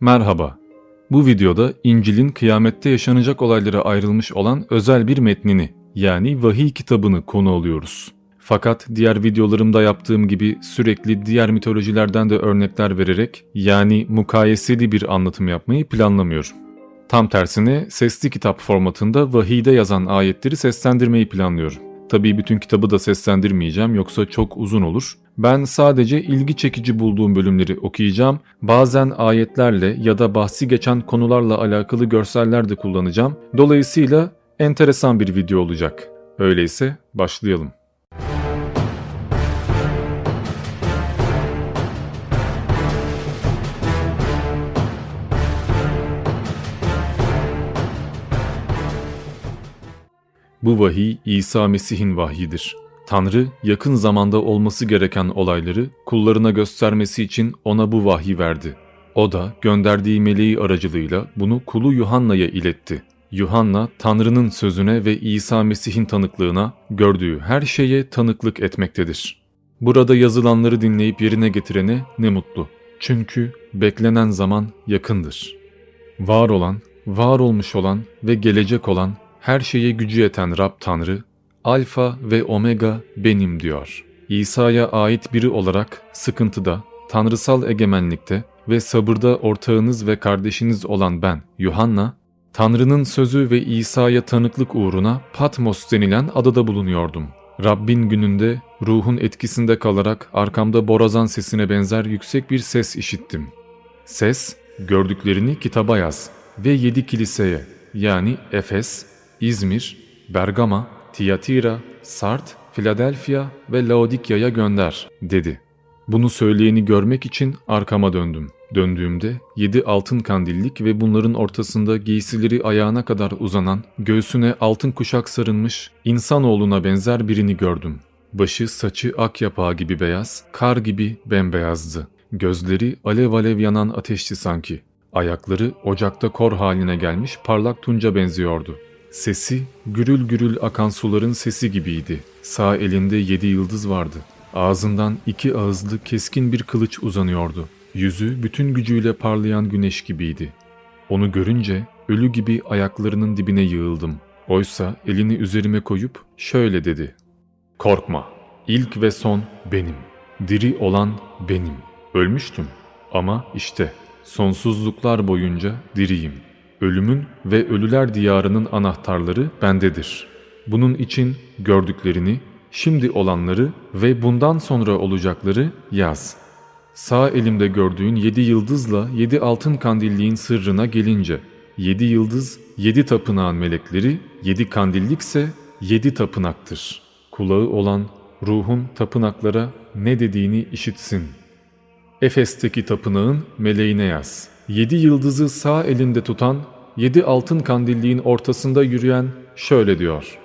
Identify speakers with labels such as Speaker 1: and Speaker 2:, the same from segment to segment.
Speaker 1: Merhaba. Bu videoda İncil'in kıyamette yaşanacak olaylara ayrılmış olan özel bir metnini yani vahiy kitabını konu alıyoruz. Fakat diğer videolarımda yaptığım gibi sürekli diğer mitolojilerden de örnekler vererek yani mukayeseli bir anlatım yapmayı planlamıyorum. Tam tersine sesli kitap formatında vahiyde yazan ayetleri seslendirmeyi planlıyorum. Tabii bütün kitabı da seslendirmeyeceğim yoksa çok uzun olur. Ben sadece ilgi çekici bulduğum bölümleri okuyacağım. Bazen ayetlerle ya da bahsi geçen konularla alakalı görseller de kullanacağım. Dolayısıyla enteresan bir video olacak. Öyleyse başlayalım. Bu vahiy İsa Mesih'in vahyidir. Tanrı yakın zamanda olması gereken olayları kullarına göstermesi için ona bu vahyi verdi. O da gönderdiği meleği aracılığıyla bunu kulu Yuhanna'ya iletti. Yuhanna Tanrı'nın sözüne ve İsa Mesih'in tanıklığına gördüğü her şeye tanıklık etmektedir. Burada yazılanları dinleyip yerine getirene ne mutlu. Çünkü beklenen zaman yakındır. Var olan, var olmuş olan ve gelecek olan her şeye gücü yeten Rab Tanrı, Alfa ve Omega benim diyor. İsa'ya ait biri olarak sıkıntıda, tanrısal egemenlikte ve sabırda ortağınız ve kardeşiniz olan ben, Yuhanna, Tanrı'nın sözü ve İsa'ya tanıklık uğruna Patmos denilen adada bulunuyordum. Rabbin gününde ruhun etkisinde kalarak arkamda borazan sesine benzer yüksek bir ses işittim. Ses, gördüklerini kitaba yaz ve yedi kiliseye yani Efes, İzmir, Bergama, Tiyatira, Sart, Philadelphia ve Laodikya'ya gönder dedi. Bunu söyleyeni görmek için arkama döndüm. Döndüğümde yedi altın kandillik ve bunların ortasında giysileri ayağına kadar uzanan, göğsüne altın kuşak sarılmış, insanoğluna benzer birini gördüm. Başı saçı ak yapağı gibi beyaz, kar gibi bembeyazdı. Gözleri alev alev yanan ateşti sanki. Ayakları ocakta kor haline gelmiş parlak tunca benziyordu. Sesi gürül gürül akan suların sesi gibiydi. Sağ elinde yedi yıldız vardı. Ağzından iki ağızlı keskin bir kılıç uzanıyordu. Yüzü bütün gücüyle parlayan güneş gibiydi. Onu görünce ölü gibi ayaklarının dibine yığıldım. Oysa elini üzerime koyup şöyle dedi. Korkma, ilk ve son benim. Diri olan benim. Ölmüştüm ama işte sonsuzluklar boyunca diriyim. Ölümün ve ölüler diyarının anahtarları bendedir. Bunun için gördüklerini, şimdi olanları ve bundan sonra olacakları yaz. Sağ elimde gördüğün yedi yıldızla yedi altın kandilliğin sırrına gelince, yedi yıldız, yedi tapınağın melekleri, yedi kandillikse yedi tapınaktır. Kulağı olan ruhun tapınaklara ne dediğini işitsin. Efes'teki tapınağın meleğine yaz.'' Yedi yıldızı sağ elinde tutan, yedi altın kandilliğin ortasında yürüyen şöyle diyor.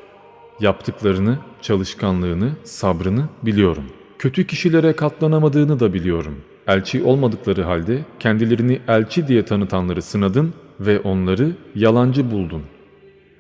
Speaker 1: Yaptıklarını, çalışkanlığını, sabrını biliyorum. Kötü kişilere katlanamadığını da biliyorum. Elçi olmadıkları halde kendilerini elçi diye tanıtanları sınadın ve onları yalancı buldun.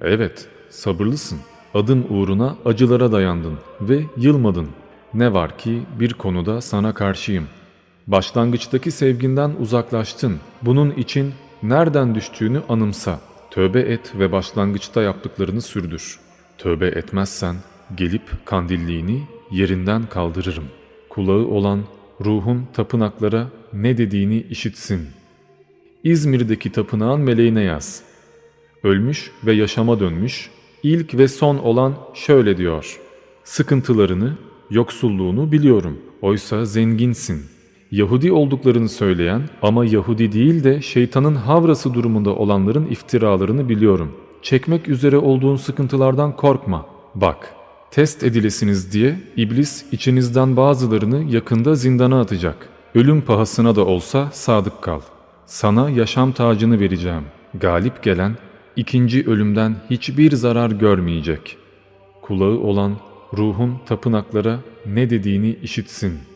Speaker 1: Evet, sabırlısın. Adım uğruna acılara dayandın ve yılmadın. Ne var ki bir konuda sana karşıyım.'' Başlangıçtaki sevginden uzaklaştın. Bunun için nereden düştüğünü anımsa. Tövbe et ve başlangıçta yaptıklarını sürdür. Tövbe etmezsen gelip kandilliğini yerinden kaldırırım. Kulağı olan ruhun tapınaklara ne dediğini işitsin. İzmir'deki tapınağın meleğine yaz. Ölmüş ve yaşama dönmüş, ilk ve son olan şöyle diyor. Sıkıntılarını, yoksulluğunu biliyorum. Oysa zenginsin.'' Yahudi olduklarını söyleyen ama Yahudi değil de şeytanın havrası durumunda olanların iftiralarını biliyorum. Çekmek üzere olduğun sıkıntılardan korkma. Bak, test edilesiniz diye iblis içinizden bazılarını yakında zindana atacak. Ölüm pahasına da olsa sadık kal. Sana yaşam tacını vereceğim. Galip gelen ikinci ölümden hiçbir zarar görmeyecek. Kulağı olan ruhun tapınaklara ne dediğini işitsin.''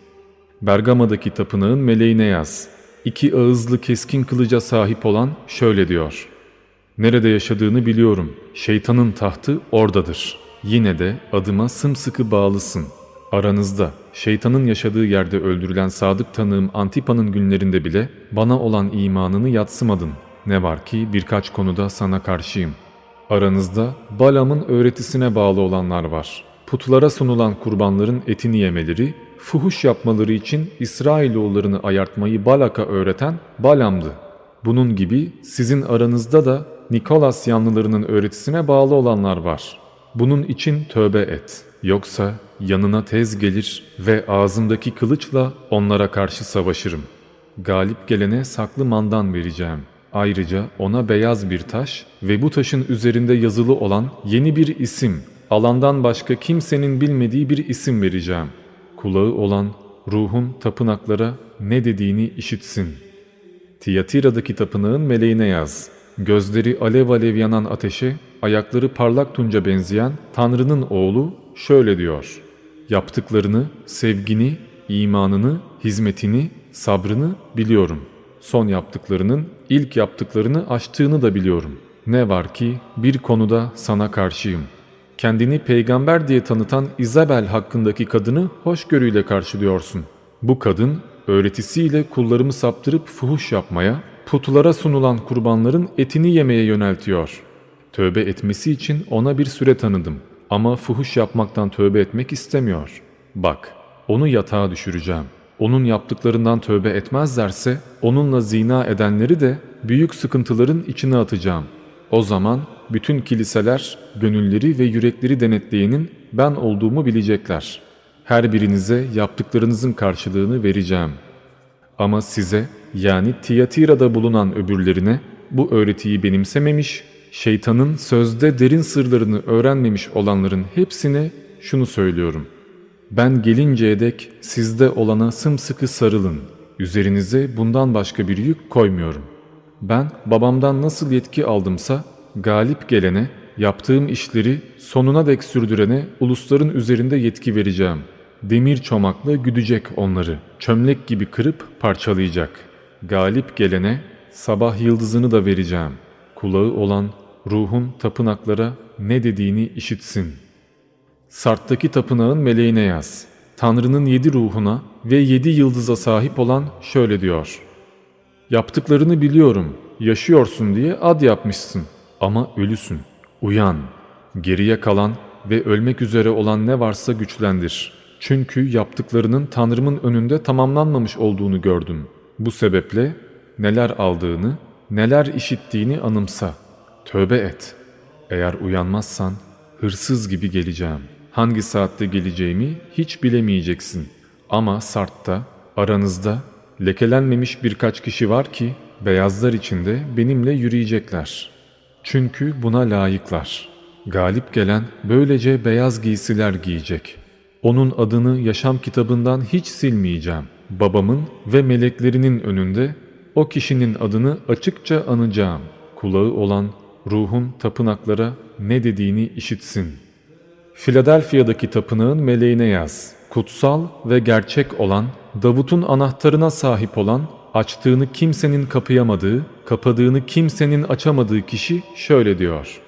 Speaker 1: Bergama'daki tapınağın meleğine yaz. İki ağızlı keskin kılıca sahip olan şöyle diyor. Nerede yaşadığını biliyorum. Şeytanın tahtı oradadır. Yine de adıma sımsıkı bağlısın. Aranızda, şeytanın yaşadığı yerde öldürülen sadık tanığım Antipa'nın günlerinde bile bana olan imanını yatsımadın. Ne var ki birkaç konuda sana karşıyım. Aranızda Balam'ın öğretisine bağlı olanlar var. Putlara sunulan kurbanların etini yemeleri, fuhuş yapmaları için İsrailoğullarını ayartmayı Balak'a öğreten Balam'dı. Bunun gibi sizin aranızda da Nikolas yanlılarının öğretisine bağlı olanlar var. Bunun için tövbe et. Yoksa yanına tez gelir ve ağzımdaki kılıçla onlara karşı savaşırım. Galip gelene saklı mandan vereceğim. Ayrıca ona beyaz bir taş ve bu taşın üzerinde yazılı olan yeni bir isim, alandan başka kimsenin bilmediği bir isim vereceğim. Kulağı olan ruhun tapınaklara ne dediğini işitsin. Tiyatira'daki tapınağın meleğine yaz. Gözleri alev alev yanan ateşe, ayakları parlak tunca benzeyen Tanrı'nın oğlu şöyle diyor. Yaptıklarını, sevgini, imanını, hizmetini, sabrını biliyorum. Son yaptıklarının ilk yaptıklarını aştığını da biliyorum. Ne var ki bir konuda sana karşıyım. Kendini peygamber diye tanıtan Isabel hakkındaki kadını hoşgörüyle karşılıyorsun. Bu kadın öğretisiyle kullarımı saptırıp fuhuş yapmaya, putlara sunulan kurbanların etini yemeye yöneltiyor. Tövbe etmesi için ona bir süre tanıdım ama fuhuş yapmaktan tövbe etmek istemiyor. Bak, onu yatağa düşüreceğim. Onun yaptıklarından tövbe etmezlerse onunla zina edenleri de büyük sıkıntıların içine atacağım. O zaman bütün kiliseler gönülleri ve yürekleri denetleyenin ben olduğumu bilecekler. Her birinize yaptıklarınızın karşılığını vereceğim. Ama size yani Tiyatira'da bulunan öbürlerine bu öğretiyi benimsememiş, şeytanın sözde derin sırlarını öğrenmemiş olanların hepsine şunu söylüyorum. Ben gelinceye dek sizde olana sımsıkı sarılın. Üzerinize bundan başka bir yük koymuyorum. Ben babamdan nasıl yetki aldımsa galip gelene, yaptığım işleri sonuna dek sürdürene ulusların üzerinde yetki vereceğim. Demir çomakla güdecek onları, çömlek gibi kırıp parçalayacak. Galip gelene sabah yıldızını da vereceğim. Kulağı olan ruhun tapınaklara ne dediğini işitsin. Sart'taki tapınağın meleğine yaz. Tanrı'nın yedi ruhuna ve yedi yıldıza sahip olan şöyle diyor. Yaptıklarını biliyorum, yaşıyorsun diye ad yapmışsın ama ölüsün. Uyan, geriye kalan ve ölmek üzere olan ne varsa güçlendir. Çünkü yaptıklarının Tanrımın önünde tamamlanmamış olduğunu gördüm. Bu sebeple neler aldığını, neler işittiğini anımsa. Tövbe et. Eğer uyanmazsan hırsız gibi geleceğim. Hangi saatte geleceğimi hiç bilemeyeceksin. Ama Sart'ta, aranızda lekelenmemiş birkaç kişi var ki beyazlar içinde benimle yürüyecekler. Çünkü buna layıklar. Galip gelen böylece beyaz giysiler giyecek. Onun adını yaşam kitabından hiç silmeyeceğim. Babamın ve meleklerinin önünde o kişinin adını açıkça anacağım. Kulağı olan ruhun tapınaklara ne dediğini işitsin. Philadelphia'daki tapınağın meleğine yaz. Kutsal ve gerçek olan, Davut'un anahtarına sahip olan, açtığını kimsenin kapayamadığı, kapadığını kimsenin açamadığı kişi şöyle diyor.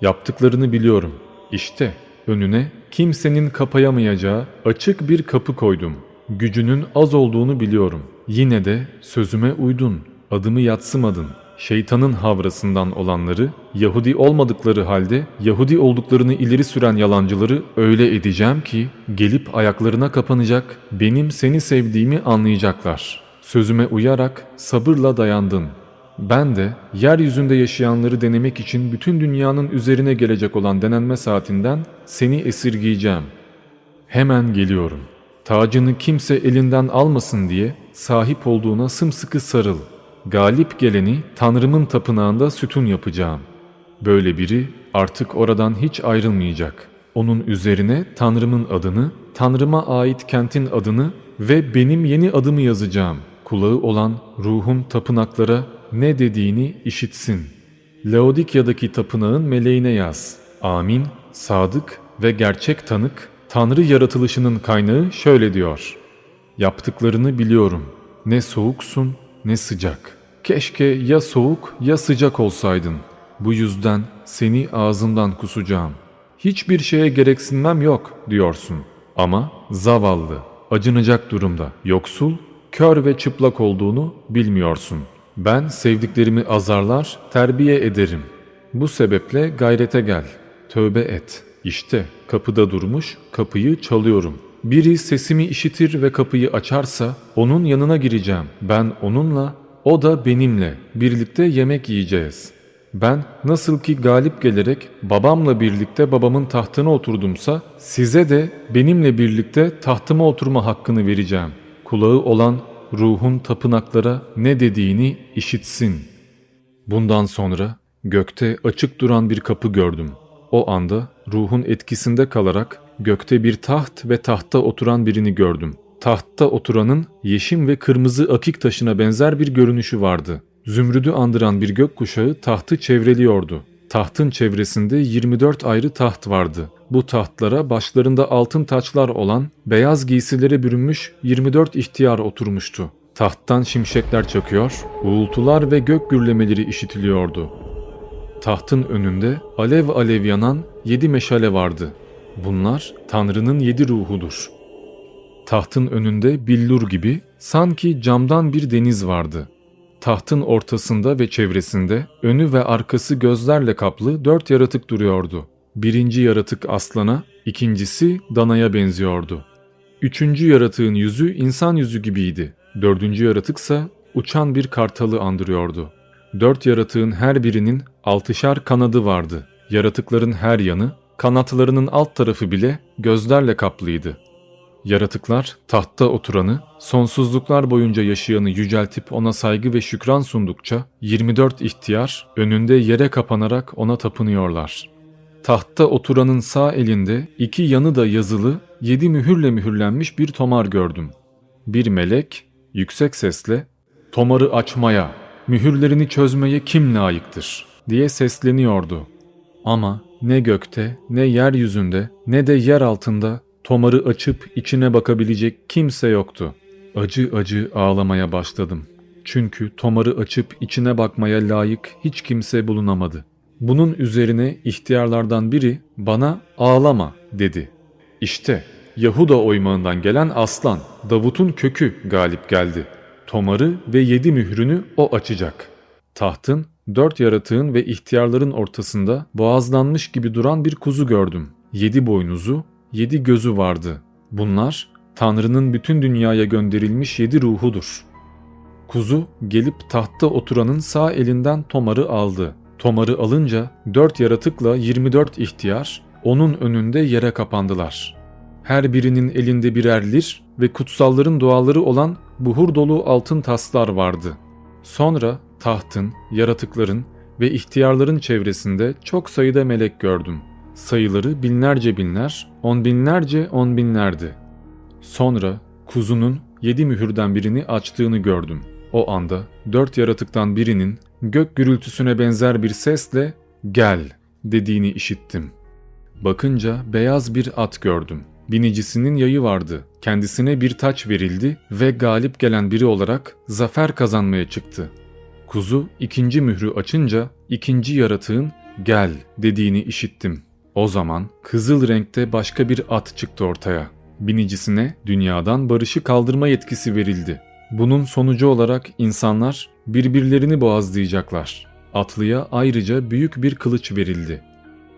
Speaker 1: Yaptıklarını biliyorum. İşte önüne kimsenin kapayamayacağı açık bir kapı koydum. Gücünün az olduğunu biliyorum. Yine de sözüme uydun, adımı yatsımadın. Şeytanın havrasından olanları, Yahudi olmadıkları halde Yahudi olduklarını ileri süren yalancıları öyle edeceğim ki gelip ayaklarına kapanacak, benim seni sevdiğimi anlayacaklar. Sözüme uyarak sabırla dayandın. Ben de yeryüzünde yaşayanları denemek için bütün dünyanın üzerine gelecek olan denenme saatinden seni esirgeyeceğim. Hemen geliyorum. Tacını kimse elinden almasın diye sahip olduğuna sımsıkı sarıl. Galip geleni Tanrımın tapınağında sütun yapacağım. Böyle biri artık oradan hiç ayrılmayacak. Onun üzerine Tanrımın adını, Tanrıma ait kentin adını ve benim yeni adımı yazacağım. Kulağı olan ruhun tapınaklara ne dediğini işitsin. Laodikya'daki tapınağın meleğine yaz. Amin, sadık ve gerçek tanık, Tanrı yaratılışının kaynağı şöyle diyor. Yaptıklarını biliyorum. Ne soğuksun ne sıcak. Keşke ya soğuk ya sıcak olsaydın. Bu yüzden seni ağzımdan kusacağım. Hiçbir şeye gereksinmem yok diyorsun. Ama zavallı, acınacak durumda, yoksul, kör ve çıplak olduğunu bilmiyorsun. Ben sevdiklerimi azarlar, terbiye ederim. Bu sebeple gayrete gel, tövbe et. İşte kapıda durmuş, kapıyı çalıyorum. Biri sesimi işitir ve kapıyı açarsa onun yanına gireceğim. Ben onunla, o da benimle. Birlikte yemek yiyeceğiz. Ben nasıl ki galip gelerek babamla birlikte babamın tahtına oturdumsa size de benimle birlikte tahtıma oturma hakkını vereceğim. Kulağı olan ruhun tapınaklara ne dediğini işitsin. Bundan sonra gökte açık duran bir kapı gördüm. O anda ruhun etkisinde kalarak gökte bir taht ve tahtta oturan birini gördüm. Tahtta oturanın yeşim ve kırmızı akik taşına benzer bir görünüşü vardı. Zümrüdü andıran bir gökkuşağı tahtı çevreliyordu. Tahtın çevresinde 24 ayrı taht vardı. Bu tahtlara başlarında altın taçlar olan beyaz giysilere bürünmüş 24 ihtiyar oturmuştu. Tahttan şimşekler çakıyor, uğultular ve gök gürlemeleri işitiliyordu. Tahtın önünde alev alev yanan yedi meşale vardı. Bunlar Tanrı'nın yedi ruhudur. Tahtın önünde billur gibi sanki camdan bir deniz vardı. Tahtın ortasında ve çevresinde önü ve arkası gözlerle kaplı dört yaratık duruyordu. Birinci yaratık aslana, ikincisi danaya benziyordu. Üçüncü yaratığın yüzü insan yüzü gibiydi. Dördüncü yaratıksa uçan bir kartalı andırıyordu. Dört yaratığın her birinin altışar kanadı vardı. Yaratıkların her yanı, kanatlarının alt tarafı bile gözlerle kaplıydı. Yaratıklar tahtta oturanı, sonsuzluklar boyunca yaşayanı yüceltip ona saygı ve şükran sundukça 24 ihtiyar önünde yere kapanarak ona tapınıyorlar. Tahtta oturanın sağ elinde iki yanı da yazılı yedi mühürle mühürlenmiş bir tomar gördüm. Bir melek yüksek sesle tomarı açmaya, mühürlerini çözmeye kim layıktır diye sesleniyordu. Ama ne gökte, ne yeryüzünde, ne de yer altında tomarı açıp içine bakabilecek kimse yoktu. Acı acı ağlamaya başladım. Çünkü tomarı açıp içine bakmaya layık hiç kimse bulunamadı. Bunun üzerine ihtiyarlardan biri bana ağlama dedi. İşte Yahuda oymağından gelen aslan, Davut'un kökü galip geldi. Tomarı ve yedi mührünü o açacak. Tahtın, dört yaratığın ve ihtiyarların ortasında boğazlanmış gibi duran bir kuzu gördüm. Yedi boynuzu, yedi gözü vardı. Bunlar Tanrı'nın bütün dünyaya gönderilmiş yedi ruhudur. Kuzu gelip tahtta oturanın sağ elinden tomarı aldı. Tomarı alınca dört yaratıkla 24 ihtiyar onun önünde yere kapandılar. Her birinin elinde birer lir ve kutsalların duaları olan buhur dolu altın taslar vardı. Sonra tahtın, yaratıkların ve ihtiyarların çevresinde çok sayıda melek gördüm. Sayıları binlerce binler, on binlerce on binlerdi. Sonra kuzunun yedi mühürden birini açtığını gördüm. O anda dört yaratıktan birinin gök gürültüsüne benzer bir sesle gel dediğini işittim. Bakınca beyaz bir at gördüm. Binicisinin yayı vardı. Kendisine bir taç verildi ve galip gelen biri olarak zafer kazanmaya çıktı. Kuzu ikinci mührü açınca ikinci yaratığın gel dediğini işittim. O zaman kızıl renkte başka bir at çıktı ortaya. Binicisine dünyadan barışı kaldırma yetkisi verildi. Bunun sonucu olarak insanlar birbirlerini boğazlayacaklar. Atlıya ayrıca büyük bir kılıç verildi.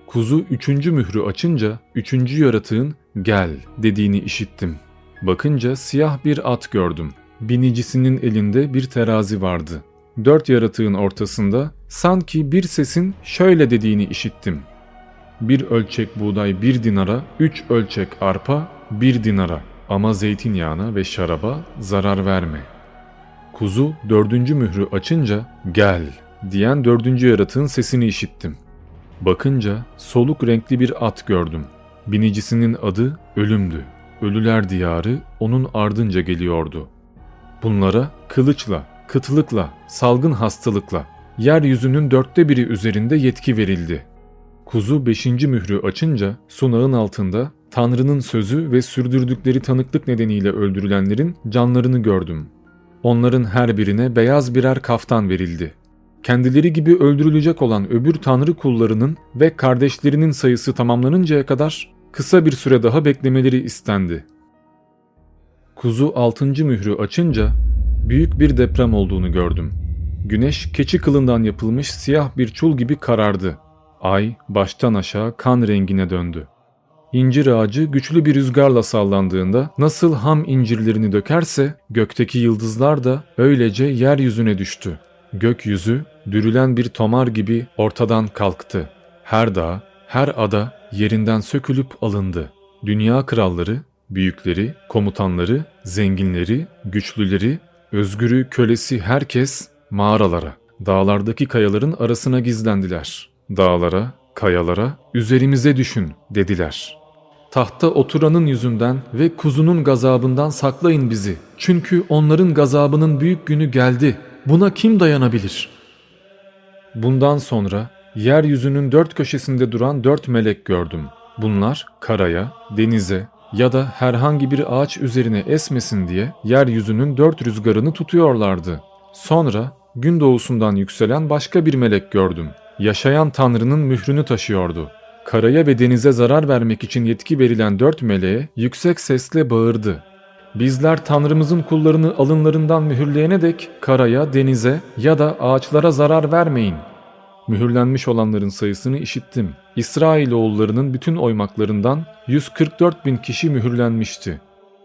Speaker 1: Kuzu üçüncü mührü açınca üçüncü yaratığın gel dediğini işittim. Bakınca siyah bir at gördüm. Binicisinin elinde bir terazi vardı. Dört yaratığın ortasında sanki bir sesin şöyle dediğini işittim. Bir ölçek buğday bir dinara, üç ölçek arpa bir dinara ama zeytinyağına ve şaraba zarar verme. Kuzu dördüncü mührü açınca gel diyen dördüncü yaratığın sesini işittim. Bakınca soluk renkli bir at gördüm. Binicisinin adı Ölüm'dü. Ölüler diyarı onun ardınca geliyordu. Bunlara kılıçla, kıtlıkla, salgın hastalıkla, yeryüzünün dörtte biri üzerinde yetki verildi. Kuzu beşinci mührü açınca sunağın altında Tanrı'nın sözü ve sürdürdükleri tanıklık nedeniyle öldürülenlerin canlarını gördüm. Onların her birine beyaz birer kaftan verildi. Kendileri gibi öldürülecek olan öbür tanrı kullarının ve kardeşlerinin sayısı tamamlanıncaya kadar kısa bir süre daha beklemeleri istendi. Kuzu altıncı mührü açınca büyük bir deprem olduğunu gördüm. Güneş keçi kılından yapılmış siyah bir çul gibi karardı. Ay baştan aşağı kan rengine döndü. İncir ağacı güçlü bir rüzgarla sallandığında nasıl ham incirlerini dökerse gökteki yıldızlar da öylece yeryüzüne düştü. Gökyüzü dürülen bir tomar gibi ortadan kalktı. Her dağ, her ada yerinden sökülüp alındı. Dünya kralları, büyükleri, komutanları, zenginleri, güçlüleri, özgürü, kölesi herkes mağaralara, dağlardaki kayaların arasına gizlendiler. Dağlara, kayalara, üzerimize düşün dediler. Tahta oturanın yüzünden ve kuzunun gazabından saklayın bizi. Çünkü onların gazabının büyük günü geldi. Buna kim dayanabilir? Bundan sonra yeryüzünün dört köşesinde duran dört melek gördüm. Bunlar karaya, denize ya da herhangi bir ağaç üzerine esmesin diye yeryüzünün dört rüzgarını tutuyorlardı. Sonra gün doğusundan yükselen başka bir melek gördüm. Yaşayan Tanrı'nın mührünü taşıyordu. Karaya ve denize zarar vermek için yetki verilen dört meleğe yüksek sesle bağırdı. Bizler Tanrımızın kullarını alınlarından mühürleyene dek karaya, denize ya da ağaçlara zarar vermeyin. Mühürlenmiş olanların sayısını işittim. İsrailoğullarının bütün oymaklarından 144 bin kişi mühürlenmişti.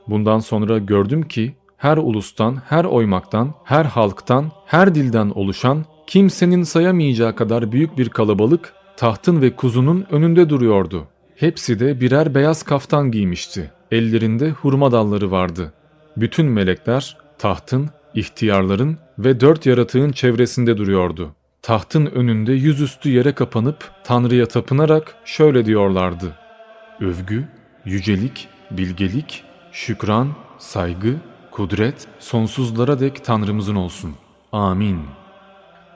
Speaker 1: Bundan sonra gördüm ki her ulustan, her oymaktan, her halktan, her dilden oluşan kimsenin sayamayacağı kadar büyük bir kalabalık tahtın ve kuzunun önünde duruyordu. Hepsi de birer beyaz kaftan giymişti. Ellerinde hurma dalları vardı. Bütün melekler tahtın, ihtiyarların ve dört yaratığın çevresinde duruyordu. Tahtın önünde yüzüstü yere kapanıp Tanrı'ya tapınarak şöyle diyorlardı. Övgü, yücelik, bilgelik, şükran, saygı, kudret sonsuzlara dek Tanrımızın olsun. Amin.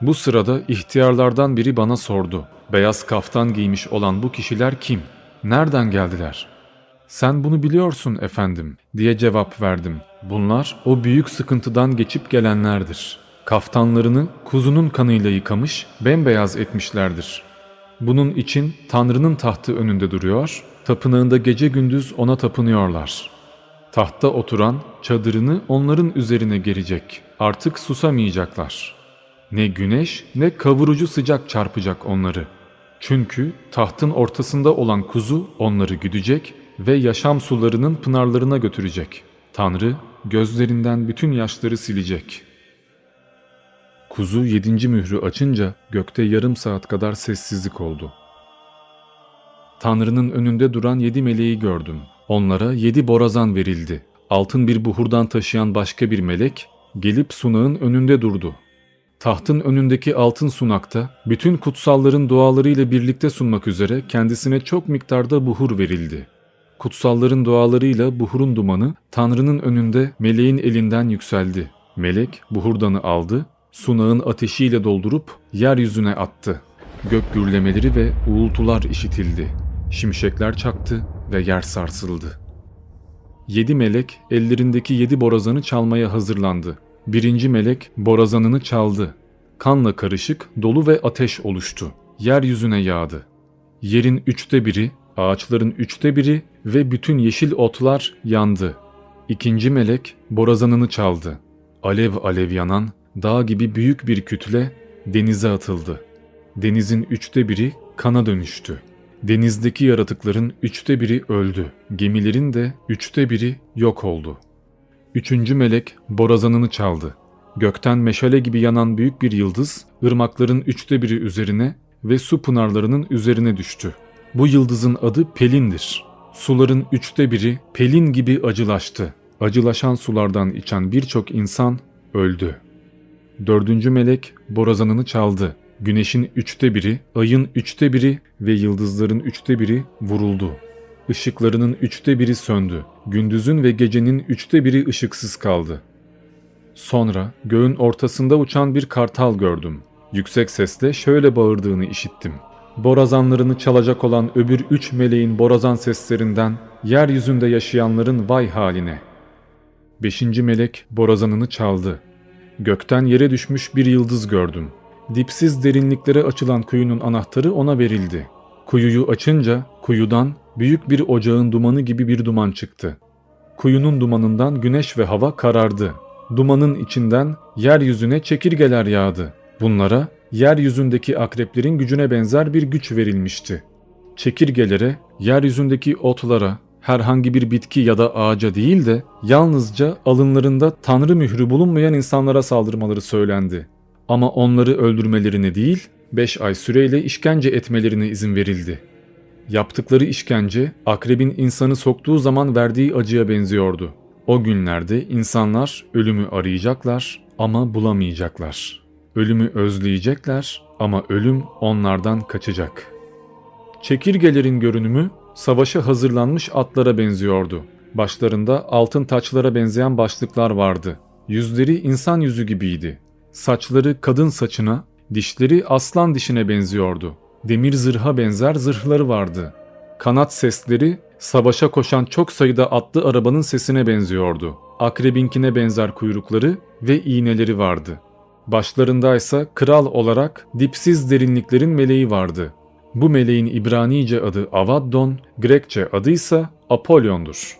Speaker 1: Bu sırada ihtiyarlardan biri bana sordu. Beyaz kaftan giymiş olan bu kişiler kim? Nereden geldiler? Sen bunu biliyorsun efendim diye cevap verdim. Bunlar o büyük sıkıntıdan geçip gelenlerdir. Kaftanlarını kuzunun kanıyla yıkamış, bembeyaz etmişlerdir. Bunun için Tanrı'nın tahtı önünde duruyor, tapınağında gece gündüz ona tapınıyorlar. Tahtta oturan çadırını onların üzerine gerecek. Artık susamayacaklar. Ne güneş ne kavurucu sıcak çarpacak onları. Çünkü tahtın ortasında olan kuzu onları güdecek ve yaşam sularının pınarlarına götürecek. Tanrı gözlerinden bütün yaşları silecek. Kuzu yedinci mührü açınca gökte yarım saat kadar sessizlik oldu. Tanrı'nın önünde duran yedi meleği gördüm. Onlara yedi borazan verildi. Altın bir buhurdan taşıyan başka bir melek gelip sunağın önünde durdu. Tahtın önündeki altın sunakta bütün kutsalların dualarıyla birlikte sunmak üzere kendisine çok miktarda buhur verildi. Kutsalların dualarıyla buhurun dumanı Tanrı'nın önünde meleğin elinden yükseldi. Melek buhurdanı aldı, sunağın ateşiyle doldurup yeryüzüne attı. Gök gürlemeleri ve uğultular işitildi. Şimşekler çaktı ve yer sarsıldı. Yedi melek ellerindeki yedi borazanı çalmaya hazırlandı. Birinci melek borazanını çaldı. Kanla karışık dolu ve ateş oluştu. Yeryüzüne yağdı. Yerin üçte biri, ağaçların üçte biri ve bütün yeşil otlar yandı. İkinci melek borazanını çaldı. Alev alev yanan dağ gibi büyük bir kütle denize atıldı. Denizin üçte biri kana dönüştü. Denizdeki yaratıkların üçte biri öldü. Gemilerin de üçte biri yok oldu. Üçüncü melek borazanını çaldı. Gökten meşale gibi yanan büyük bir yıldız, ırmakların üçte biri üzerine ve su pınarlarının üzerine düştü. Bu yıldızın adı Pelin'dir. Suların üçte biri Pelin gibi acılaştı. Acılaşan sulardan içen birçok insan öldü. Dördüncü melek borazanını çaldı. Güneşin üçte biri, ayın üçte biri ve yıldızların üçte biri vuruldu. Işıklarının üçte biri söndü. Gündüzün ve gecenin üçte biri ışıksız kaldı. Sonra göğün ortasında uçan bir kartal gördüm. Yüksek sesle şöyle bağırdığını işittim. Borazanlarını çalacak olan öbür üç meleğin borazan seslerinden yeryüzünde yaşayanların vay haline. Beşinci melek borazanını çaldı. Gökten yere düşmüş bir yıldız gördüm. Dipsiz derinliklere açılan kuyunun anahtarı ona verildi. Kuyuyu açınca kuyudan büyük bir ocağın dumanı gibi bir duman çıktı. kuyunun dumanından güneş ve hava karardı. Dumanın içinden yeryüzüne çekirgeler yağdı. Bunlara yeryüzündeki akreplerin gücüne benzer bir güç verilmişti. Çekirgelere, yeryüzündeki otlara, herhangi bir bitki ya da ağaca değil de yalnızca alınlarında tanrı mührü bulunmayan insanlara saldırmaları söylendi. Ama onları öldürmelerini değil, 5 ay süreyle işkence etmelerine izin verildi. Yaptıkları işkence akrebin insanı soktuğu zaman verdiği acıya benziyordu. O günlerde insanlar ölümü arayacaklar ama bulamayacaklar. Ölümü özleyecekler ama ölüm onlardan kaçacak. Çekirgelerin görünümü savaşa hazırlanmış atlara benziyordu. Başlarında altın taçlara benzeyen başlıklar vardı. Yüzleri insan yüzü gibiydi. Saçları kadın saçına, dişleri aslan dişine benziyordu. Demir zırha benzer zırhları vardı. Kanat sesleri savaşa koşan çok sayıda atlı arabanın sesine benziyordu. Akrebinkine benzer kuyrukları ve iğneleri vardı. Başlarındaysa kral olarak dipsiz derinliklerin meleği vardı. Bu meleğin İbranice adı Avaddon, Grekçe adı ise Apollon'dur.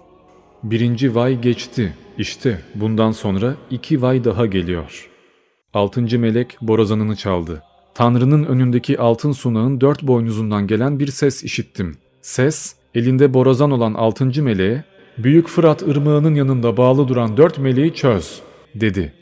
Speaker 1: Birinci vay geçti. İşte bundan sonra iki vay daha geliyor. Altıncı melek borazanını çaldı. Tanrı'nın önündeki altın sunağın dört boynuzundan gelen bir ses işittim. Ses, elinde borazan olan altıncı meleğe, Büyük Fırat ırmağının yanında bağlı duran dört meleği çöz, dedi.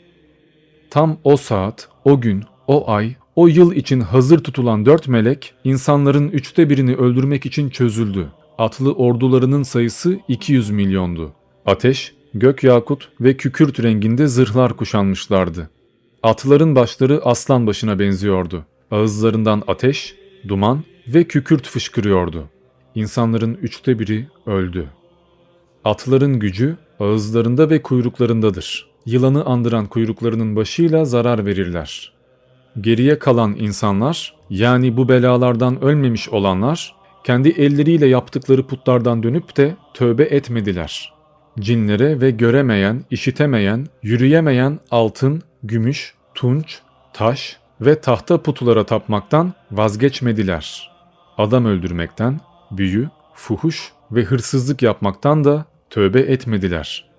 Speaker 1: Tam o saat, o gün, o ay, o yıl için hazır tutulan dört melek, insanların üçte birini öldürmek için çözüldü. Atlı ordularının sayısı 200 milyondu. Ateş, gök yakut ve kükürt renginde zırhlar kuşanmışlardı. Atların başları aslan başına benziyordu. Ağızlarından ateş, duman ve kükürt fışkırıyordu. İnsanların üçte biri öldü. Atların gücü ağızlarında ve kuyruklarındadır. Yılanı andıran kuyruklarının başıyla zarar verirler. Geriye kalan insanlar, yani bu belalardan ölmemiş olanlar, kendi elleriyle yaptıkları putlardan dönüp de tövbe etmediler. Cinlere ve göremeyen, işitemeyen, yürüyemeyen altın, gümüş, tunç, taş ve tahta putulara tapmaktan vazgeçmediler. Adam öldürmekten, büyü, fuhuş ve hırsızlık yapmaktan da tövbe etmediler.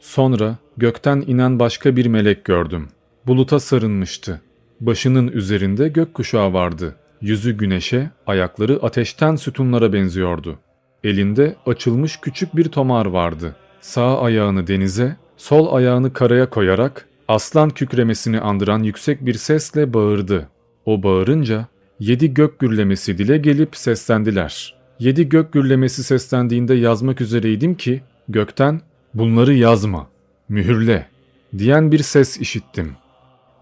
Speaker 1: Sonra gökten inen başka bir melek gördüm. Buluta sarınmıştı. Başının üzerinde gökkuşağı vardı. Yüzü güneşe, ayakları ateşten sütunlara benziyordu. Elinde açılmış küçük bir tomar vardı. Sağ ayağını denize, sol ayağını karaya koyarak aslan kükremesini andıran yüksek bir sesle bağırdı. O bağırınca yedi gök gürlemesi dile gelip seslendiler. Yedi gök gürlemesi seslendiğinde yazmak üzereydim ki gökten bunları yazma, mühürle diyen bir ses işittim.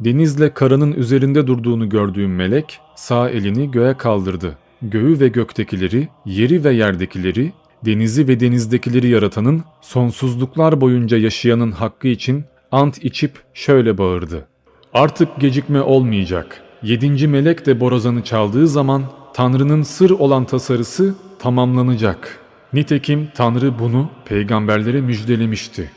Speaker 1: Denizle karanın üzerinde durduğunu gördüğüm melek sağ elini göğe kaldırdı. Göğü ve göktekileri, yeri ve yerdekileri, denizi ve denizdekileri yaratanın, sonsuzluklar boyunca yaşayanın hakkı için ant içip şöyle bağırdı. Artık gecikme olmayacak. Yedinci melek de borazanı çaldığı zaman Tanrı'nın sır olan tasarısı tamamlanacak. Nitekim Tanrı bunu peygamberlere müjdelemişti.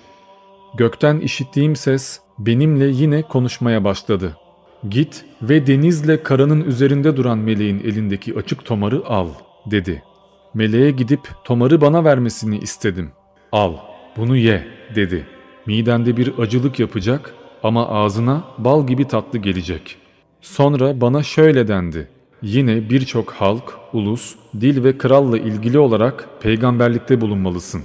Speaker 1: Gökten işittiğim ses benimle yine konuşmaya başladı. Git ve denizle karanın üzerinde duran meleğin elindeki açık tomarı al, dedi. Meleğe gidip tomarı bana vermesini istedim. Al, bunu ye, dedi. Midende bir acılık yapacak ama ağzına bal gibi tatlı gelecek. Sonra bana şöyle dendi. Yine birçok halk, ulus, dil ve kralla ilgili olarak peygamberlikte bulunmalısın.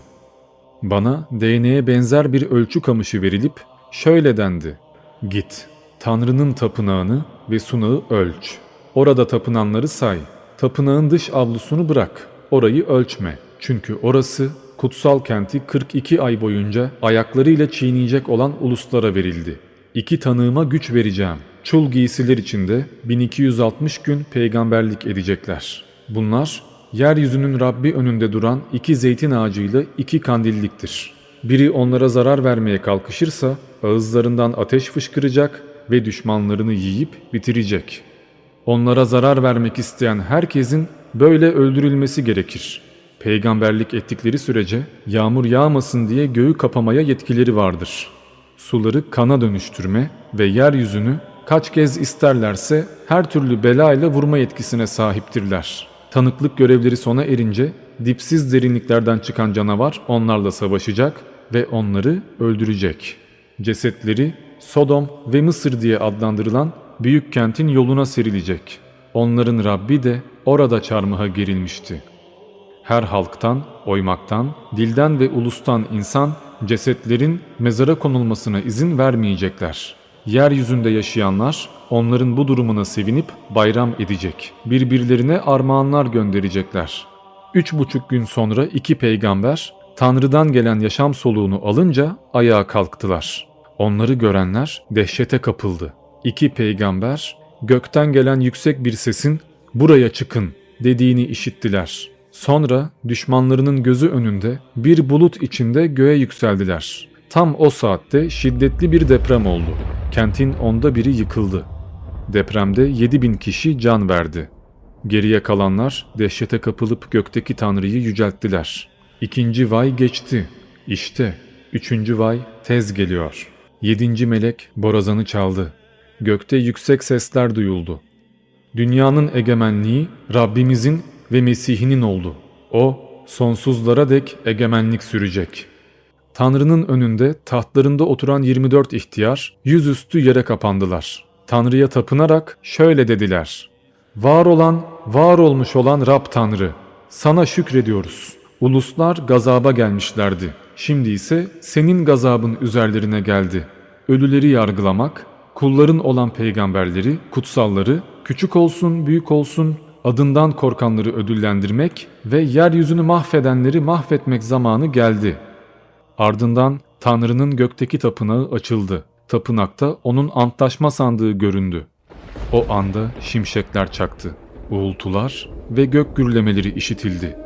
Speaker 1: Bana DNA'ya benzer bir ölçü kamışı verilip şöyle dendi. Git, Tanrı'nın tapınağını ve sunağı ölç. Orada tapınanları say. Tapınağın dış avlusunu bırak. Orayı ölçme. Çünkü orası kutsal kenti 42 ay boyunca ayaklarıyla çiğneyecek olan uluslara verildi. İki tanığıma güç vereceğim. Çul giysiler içinde 1260 gün peygamberlik edecekler. Bunlar yeryüzünün Rabbi önünde duran iki zeytin ağacıyla iki kandilliktir. Biri onlara zarar vermeye kalkışırsa ağızlarından ateş fışkıracak ve düşmanlarını yiyip bitirecek. Onlara zarar vermek isteyen herkesin böyle öldürülmesi gerekir. Peygamberlik ettikleri sürece yağmur yağmasın diye göğü kapamaya yetkileri vardır. Suları kana dönüştürme ve yeryüzünü kaç kez isterlerse her türlü bela ile vurma yetkisine sahiptirler. Tanıklık görevleri sona erince dipsiz derinliklerden çıkan canavar onlarla savaşacak ve onları öldürecek. Cesetleri Sodom ve Mısır diye adlandırılan büyük kentin yoluna serilecek. Onların Rabbi de orada çarmıha gerilmişti. Her halktan, oymaktan, dilden ve ulustan insan cesetlerin mezara konulmasına izin vermeyecekler. Yeryüzünde yaşayanlar onların bu durumuna sevinip bayram edecek. Birbirlerine armağanlar gönderecekler. Üç buçuk gün sonra iki peygamber Tanrı'dan gelen yaşam soluğunu alınca ayağa kalktılar. Onları görenler dehşete kapıldı. İki peygamber gökten gelen yüksek bir sesin buraya çıkın dediğini işittiler. Sonra düşmanlarının gözü önünde bir bulut içinde göğe yükseldiler. Tam o saatte şiddetli bir deprem oldu. Kentin onda biri yıkıldı. Depremde 7000 kişi can verdi. Geriye kalanlar dehşete kapılıp gökteki Tanrı'yı yücelttiler. İkinci vay geçti. İşte üçüncü vay tez geliyor. Yedinci melek borazanı çaldı. Gökte yüksek sesler duyuldu. Dünyanın egemenliği Rabbimizin ve Mesih'inin oldu. O sonsuzlara dek egemenlik sürecek. Tanrı'nın önünde tahtlarında oturan 24 ihtiyar yüzüstü yere kapandılar. Tanrı'ya tapınarak şöyle dediler. Var olan, var olmuş olan Rab Tanrı, sana şükrediyoruz. Uluslar gazaba gelmişlerdi. Şimdi ise senin gazabın üzerlerine geldi. Ölüleri yargılamak, kulların olan peygamberleri, kutsalları, küçük olsun, büyük olsun, adından korkanları ödüllendirmek ve yeryüzünü mahvedenleri mahvetmek zamanı geldi. Ardından Tanrı'nın gökteki tapınağı açıldı. Tapınakta onun antlaşma sandığı göründü. O anda şimşekler çaktı. Uğultular ve gök gürlemeleri işitildi.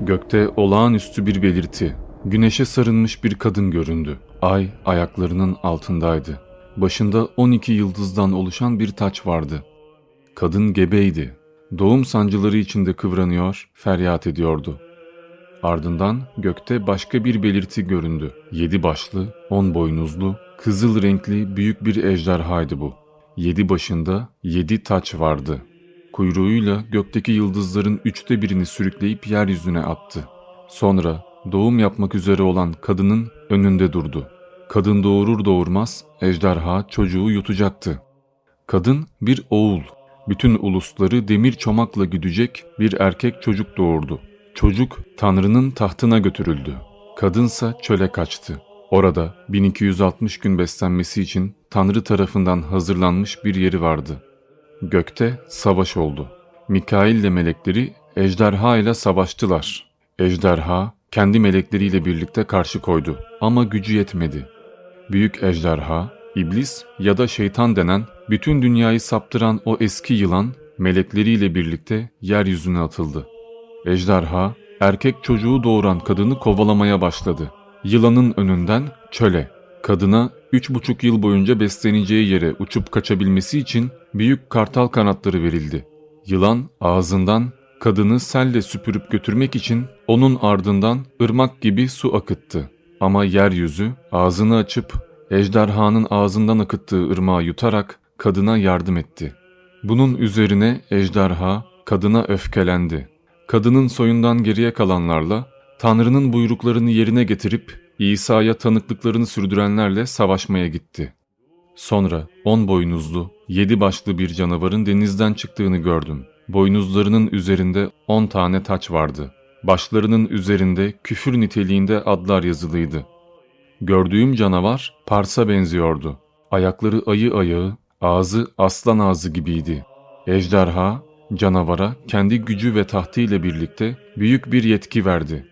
Speaker 1: Gökte olağanüstü bir belirti. Güneşe sarılmış bir kadın göründü. Ay ayaklarının altındaydı. Başında 12 yıldızdan oluşan bir taç vardı. Kadın gebeydi. Doğum sancıları içinde kıvranıyor, feryat ediyordu. Ardından gökte başka bir belirti göründü. Yedi başlı, on boynuzlu, kızıl renkli büyük bir ejderhaydı bu. Yedi başında yedi taç vardı. Kuyruğuyla gökteki yıldızların üçte birini sürükleyip yeryüzüne attı. Sonra doğum yapmak üzere olan kadının önünde durdu. Kadın doğurur doğurmaz ejderha çocuğu yutacaktı. Kadın bir oğul, bütün ulusları demir çomakla güdecek bir erkek çocuk doğurdu. Çocuk Tanrı'nın tahtına götürüldü. Kadınsa çöle kaçtı. Orada 1260 gün beslenmesi için Tanrı tarafından hazırlanmış bir yeri vardı. Gökte savaş oldu. Mikail ile melekleri ejderha ile savaştılar. Ejderha kendi melekleriyle birlikte karşı koydu ama gücü yetmedi. Büyük ejderha, iblis ya da şeytan denen bütün dünyayı saptıran o eski yılan melekleriyle birlikte yeryüzüne atıldı. Ejderha, erkek çocuğu doğuran kadını kovalamaya başladı. Yılanın önünden çöle, kadına üç buçuk yıl boyunca besleneceği yere uçup kaçabilmesi için büyük kartal kanatları verildi. Yılan ağzından kadını selle süpürüp götürmek için onun ardından ırmak gibi su akıttı. Ama yeryüzü ağzını açıp ejderhanın ağzından akıttığı ırmağı yutarak kadına yardım etti. Bunun üzerine ejderha kadına öfkelendi. Kadının soyundan geriye kalanlarla Tanrı'nın buyruklarını yerine getirip İsa'ya tanıklıklarını sürdürenlerle savaşmaya gitti. Sonra on boynuzlu, yedi başlı bir canavarın denizden çıktığını gördüm. Boynuzlarının üzerinde on tane taç vardı. Başlarının üzerinde küfür niteliğinde adlar yazılıydı. Gördüğüm canavar Pars'a benziyordu. Ayakları ayı ayağı, ağzı aslan ağzı gibiydi. Ejderha, canavara kendi gücü ve tahtıyla birlikte büyük bir yetki verdi.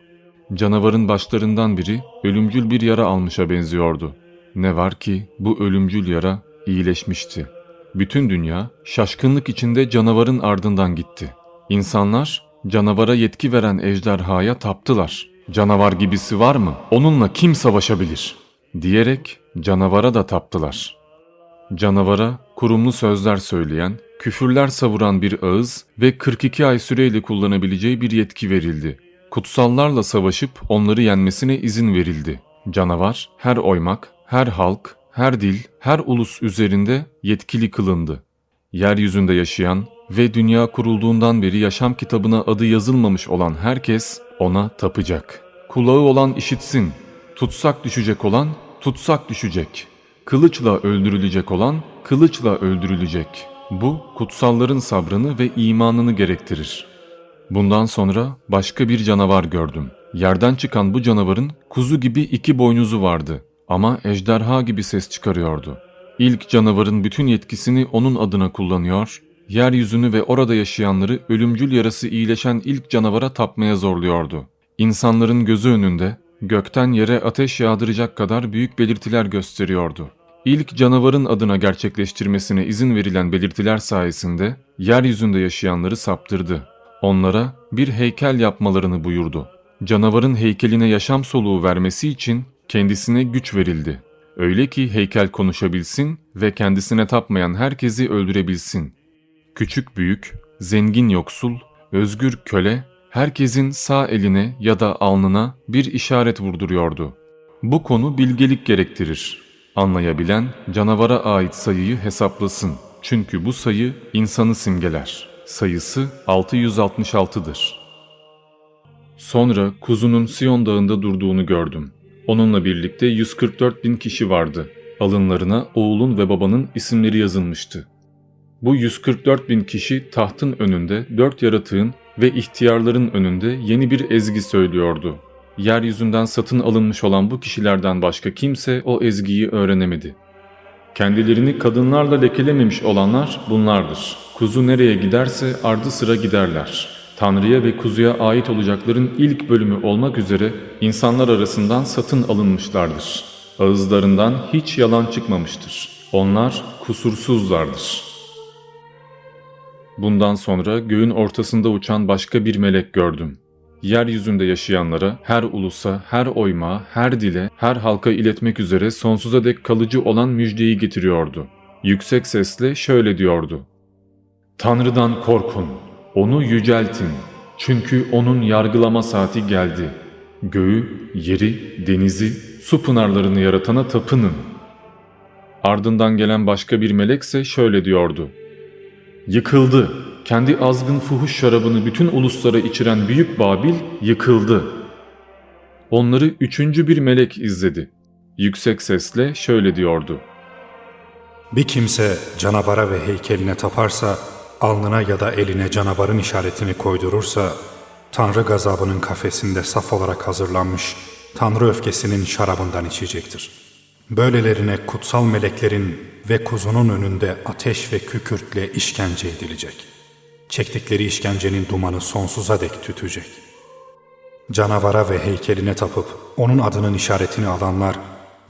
Speaker 1: Canavarın başlarından biri ölümcül bir yara almışa benziyordu. Ne var ki bu ölümcül yara iyileşmişti. Bütün dünya şaşkınlık içinde canavarın ardından gitti. İnsanlar canavara yetki veren ejderhaya taptılar. Canavar gibisi var mı? Onunla kim savaşabilir? Diyerek canavara da taptılar. Canavara kurumlu sözler söyleyen, küfürler savuran bir ağız ve 42 ay süreyle kullanabileceği bir yetki verildi. Kutsallarla savaşıp onları yenmesine izin verildi. Canavar her oymak, her halk, her dil, her ulus üzerinde yetkili kılındı. Yeryüzünde yaşayan ve dünya kurulduğundan beri yaşam kitabına adı yazılmamış olan herkes ona tapacak. kulağı olan işitsin. Tutsak düşecek olan tutsak düşecek. Kılıçla öldürülecek olan kılıçla öldürülecek. Bu kutsalların sabrını ve imanını gerektirir. Bundan sonra başka bir canavar gördüm. Yerden çıkan bu canavarın kuzu gibi iki boynuzu vardı ama ejderha gibi ses çıkarıyordu. İlk canavarın bütün yetkisini onun adına kullanıyor, yeryüzünü ve orada yaşayanları ölümcül yarası iyileşen ilk canavara tapmaya zorluyordu. İnsanların gözü önünde gökten yere ateş yağdıracak kadar büyük belirtiler gösteriyordu. İlk canavarın adına gerçekleştirmesine izin verilen belirtiler sayesinde yeryüzünde yaşayanları saptırdı. Onlara bir heykel yapmalarını buyurdu. Canavarın heykeline yaşam soluğu vermesi için kendisine güç verildi. Öyle ki heykel konuşabilsin ve kendisine tapmayan herkesi öldürebilsin. Küçük büyük, zengin yoksul, özgür köle, herkesin sağ eline ya da alnına bir işaret vurduruyordu. Bu konu bilgelik gerektirir. Anlayabilen canavara ait sayıyı hesaplasın. Çünkü bu sayı insanı simgeler. Sayısı 666'dır. Sonra kuzunun Siyon dağında durduğunu gördüm. Onunla birlikte 144 bin kişi vardı. Alınlarına oğulun ve babanın isimleri yazılmıştı. Bu 144 bin kişi tahtın önünde dört yaratığın ve ihtiyarların önünde yeni bir ezgi söylüyordu. Yeryüzünden satın alınmış olan bu kişilerden başka kimse o ezgiyi öğrenemedi. Kendilerini kadınlarla lekelememiş olanlar bunlardır. Kuzu nereye giderse ardı sıra giderler. Tanrı'ya ve kuzuya ait olacakların ilk bölümü olmak üzere insanlar arasından satın alınmışlardır. Ağızlarından hiç yalan çıkmamıştır. Onlar kusursuzlardır. Bundan sonra göğün ortasında uçan başka bir melek gördüm. Yeryüzünde yaşayanlara, her ulusa, her oyma, her dile, her halka iletmek üzere sonsuza dek kalıcı olan müjdeyi getiriyordu. Yüksek sesle şöyle diyordu. Tanrı'dan korkun, onu yüceltin. Çünkü onun yargılama saati geldi. Göğü, yeri, denizi, su pınarlarını yaratana tapının. Ardından gelen başka bir melekse şöyle diyordu. Yıkıldı. Kendi azgın fuhuş şarabını bütün uluslara içiren Büyük Babil yıkıldı. Onları üçüncü bir melek izledi. Yüksek sesle şöyle diyordu.
Speaker 2: Bir kimse canavara ve heykeline taparsa alnına ya da eline canavarın işaretini koydurursa, Tanrı gazabının kafesinde saf olarak hazırlanmış, Tanrı öfkesinin şarabından içecektir. Böylelerine kutsal meleklerin ve kuzunun önünde ateş ve kükürtle işkence edilecek. Çektikleri işkencenin dumanı sonsuza dek tütecek. Canavara ve heykeline tapıp onun adının işaretini alanlar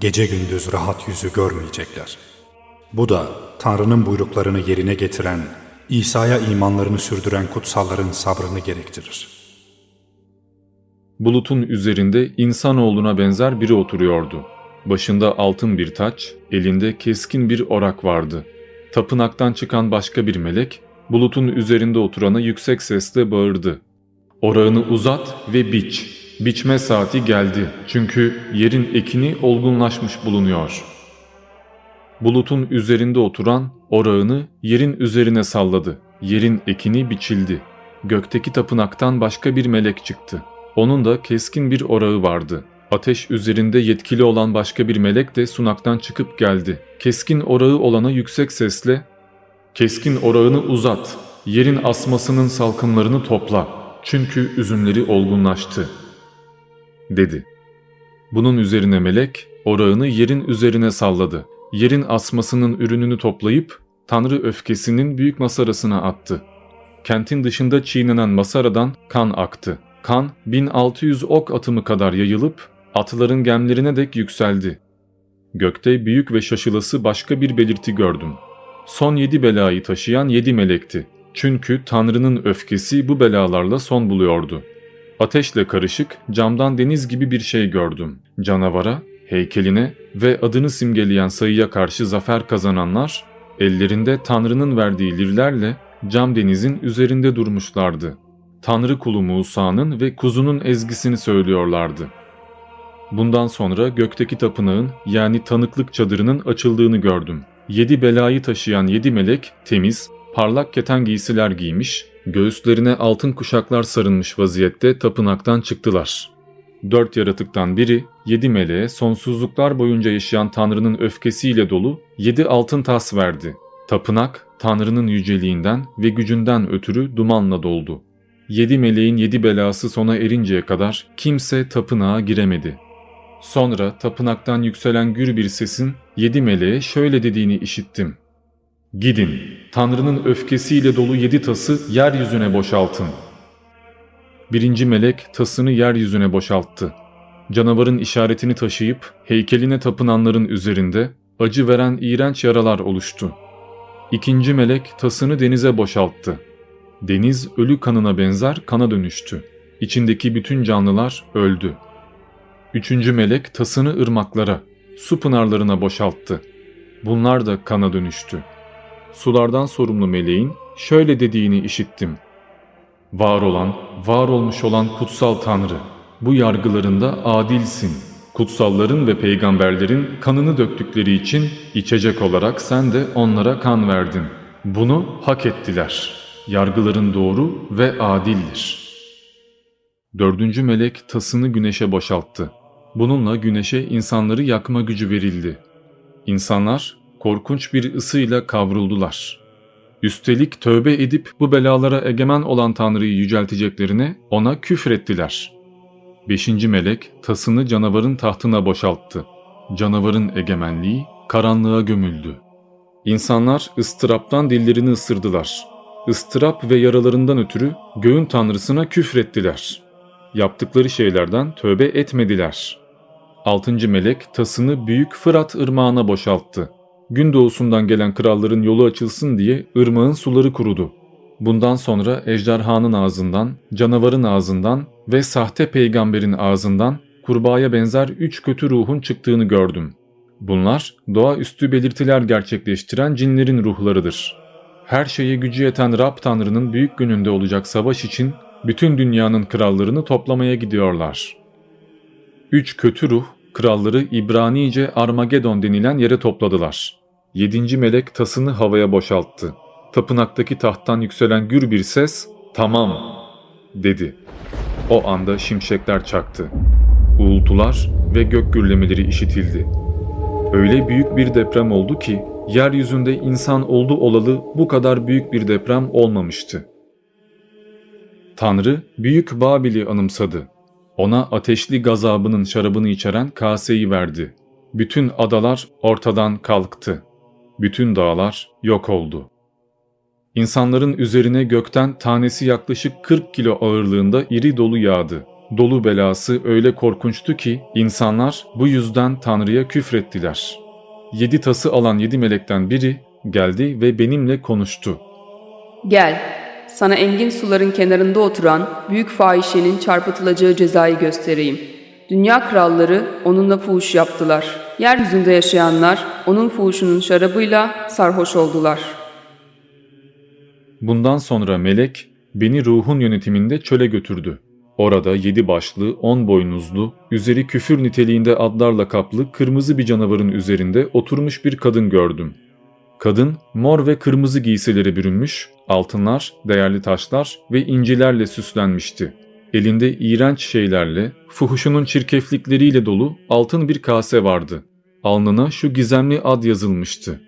Speaker 2: gece gündüz rahat yüzü görmeyecekler. Bu da Tanrı'nın buyruklarını yerine getiren İsa'ya imanlarını sürdüren kutsalların sabrını gerektirir.
Speaker 1: Bulutun üzerinde insanoğluna benzer biri oturuyordu. Başında altın bir taç, elinde keskin bir orak vardı. Tapınaktan çıkan başka bir melek, bulutun üzerinde oturana yüksek sesle bağırdı. Orağını uzat ve biç. Biçme saati geldi çünkü yerin ekini olgunlaşmış bulunuyor.'' Bulutun üzerinde oturan orağını yerin üzerine salladı. Yerin ekini biçildi. Gökteki tapınaktan başka bir melek çıktı. Onun da keskin bir orağı vardı. Ateş üzerinde yetkili olan başka bir melek de sunaktan çıkıp geldi. Keskin orağı olana yüksek sesle ''Keskin orağını uzat, yerin asmasının salkımlarını topla, çünkü üzümleri olgunlaştı.'' dedi. Bunun üzerine melek orağını yerin üzerine salladı yerin asmasının ürününü toplayıp Tanrı öfkesinin büyük masarasına attı. Kentin dışında çiğnenen masaradan kan aktı. Kan 1600 ok atımı kadar yayılıp atların gemlerine dek yükseldi. Gökte büyük ve şaşılası başka bir belirti gördüm. Son yedi belayı taşıyan yedi melekti. Çünkü Tanrı'nın öfkesi bu belalarla son buluyordu. Ateşle karışık camdan deniz gibi bir şey gördüm. Canavara heykeline ve adını simgeleyen sayıya karşı zafer kazananlar, ellerinde Tanrı'nın verdiği lirlerle cam denizin üzerinde durmuşlardı. Tanrı kulu Musa'nın ve kuzunun ezgisini söylüyorlardı. Bundan sonra gökteki tapınağın yani tanıklık çadırının açıldığını gördüm. Yedi belayı taşıyan yedi melek temiz, parlak keten giysiler giymiş, göğüslerine altın kuşaklar sarılmış vaziyette tapınaktan çıktılar. Dört yaratıktan biri, yedi meleğe sonsuzluklar boyunca yaşayan Tanrı'nın öfkesiyle dolu yedi altın tas verdi. Tapınak, Tanrı'nın yüceliğinden ve gücünden ötürü dumanla doldu. Yedi meleğin yedi belası sona erinceye kadar kimse tapınağa giremedi. Sonra tapınaktan yükselen gür bir sesin yedi meleğe şöyle dediğini işittim. Gidin, Tanrı'nın öfkesiyle dolu yedi tası yeryüzüne boşaltın. Birinci melek tasını yeryüzüne boşalttı. Canavarın işaretini taşıyıp heykeline tapınanların üzerinde acı veren iğrenç yaralar oluştu. İkinci melek tasını denize boşalttı. Deniz ölü kanına benzer kana dönüştü. İçindeki bütün canlılar öldü. Üçüncü melek tasını ırmaklara, su pınarlarına boşalttı. Bunlar da kana dönüştü. Sulardan sorumlu meleğin şöyle dediğini işittim. Var olan, var olmuş olan kutsal Tanrı, bu yargılarında adilsin. Kutsalların ve peygamberlerin kanını döktükleri için içecek olarak sen de onlara kan verdin. Bunu hak ettiler. Yargıların doğru ve adildir. Dördüncü melek tasını güneşe boşalttı. Bununla güneşe insanları yakma gücü verildi. İnsanlar korkunç bir ısıyla kavruldular. Üstelik tövbe edip bu belalara egemen olan Tanrı'yı yücelteceklerine ona küfrettiler. Beşinci melek tasını canavarın tahtına boşalttı. Canavarın egemenliği karanlığa gömüldü. İnsanlar ıstıraptan dillerini ısırdılar. Istırap ve yaralarından ötürü göğün tanrısına küfrettiler. Yaptıkları şeylerden tövbe etmediler. Altıncı melek tasını büyük Fırat ırmağına boşalttı. Gün doğusundan gelen kralların yolu açılsın diye ırmağın suları kurudu. Bundan sonra ejderhanın ağzından, canavarın ağzından ve sahte peygamberin ağzından kurbağaya benzer üç kötü ruhun çıktığını gördüm. Bunlar doğaüstü belirtiler gerçekleştiren cinlerin ruhlarıdır. Her şeye gücü yeten Rab Tanrı'nın büyük gününde olacak savaş için bütün dünyanın krallarını toplamaya gidiyorlar. Üç kötü ruh kralları İbranice Armagedon denilen yere topladılar. Yedinci melek tasını havaya boşalttı. Tapınaktaki tahttan yükselen gür bir ses ''Tamam'' dedi. O anda şimşekler çaktı. Uğultular ve gök gürlemeleri işitildi. Öyle büyük bir deprem oldu ki yeryüzünde insan oldu olalı bu kadar büyük bir deprem olmamıştı. Tanrı Büyük Babil'i anımsadı. Ona ateşli gazabının şarabını içeren kaseyi verdi. Bütün adalar ortadan kalktı. Bütün dağlar yok oldu. İnsanların üzerine gökten tanesi yaklaşık 40 kilo ağırlığında iri dolu yağdı. Dolu belası öyle korkunçtu ki insanlar bu yüzden Tanrı'ya küfrettiler. Yedi tası alan yedi melekten biri geldi ve benimle konuştu.
Speaker 3: Gel, sana engin suların kenarında oturan büyük fahişenin çarpıtılacağı cezayı göstereyim. Dünya kralları onunla fuhuş yaptılar. Yeryüzünde yaşayanlar onun fuhuşunun şarabıyla sarhoş oldular.
Speaker 1: Bundan sonra melek beni ruhun yönetiminde çöle götürdü. Orada yedi başlı, on boynuzlu, üzeri küfür niteliğinde adlarla kaplı kırmızı bir canavarın üzerinde oturmuş bir kadın gördüm. Kadın mor ve kırmızı giysileri bürünmüş, altınlar, değerli taşlar ve incilerle süslenmişti. Elinde iğrenç şeylerle, fuhuşunun çirkeflikleriyle dolu altın bir kase vardı. Alnına şu gizemli ad yazılmıştı.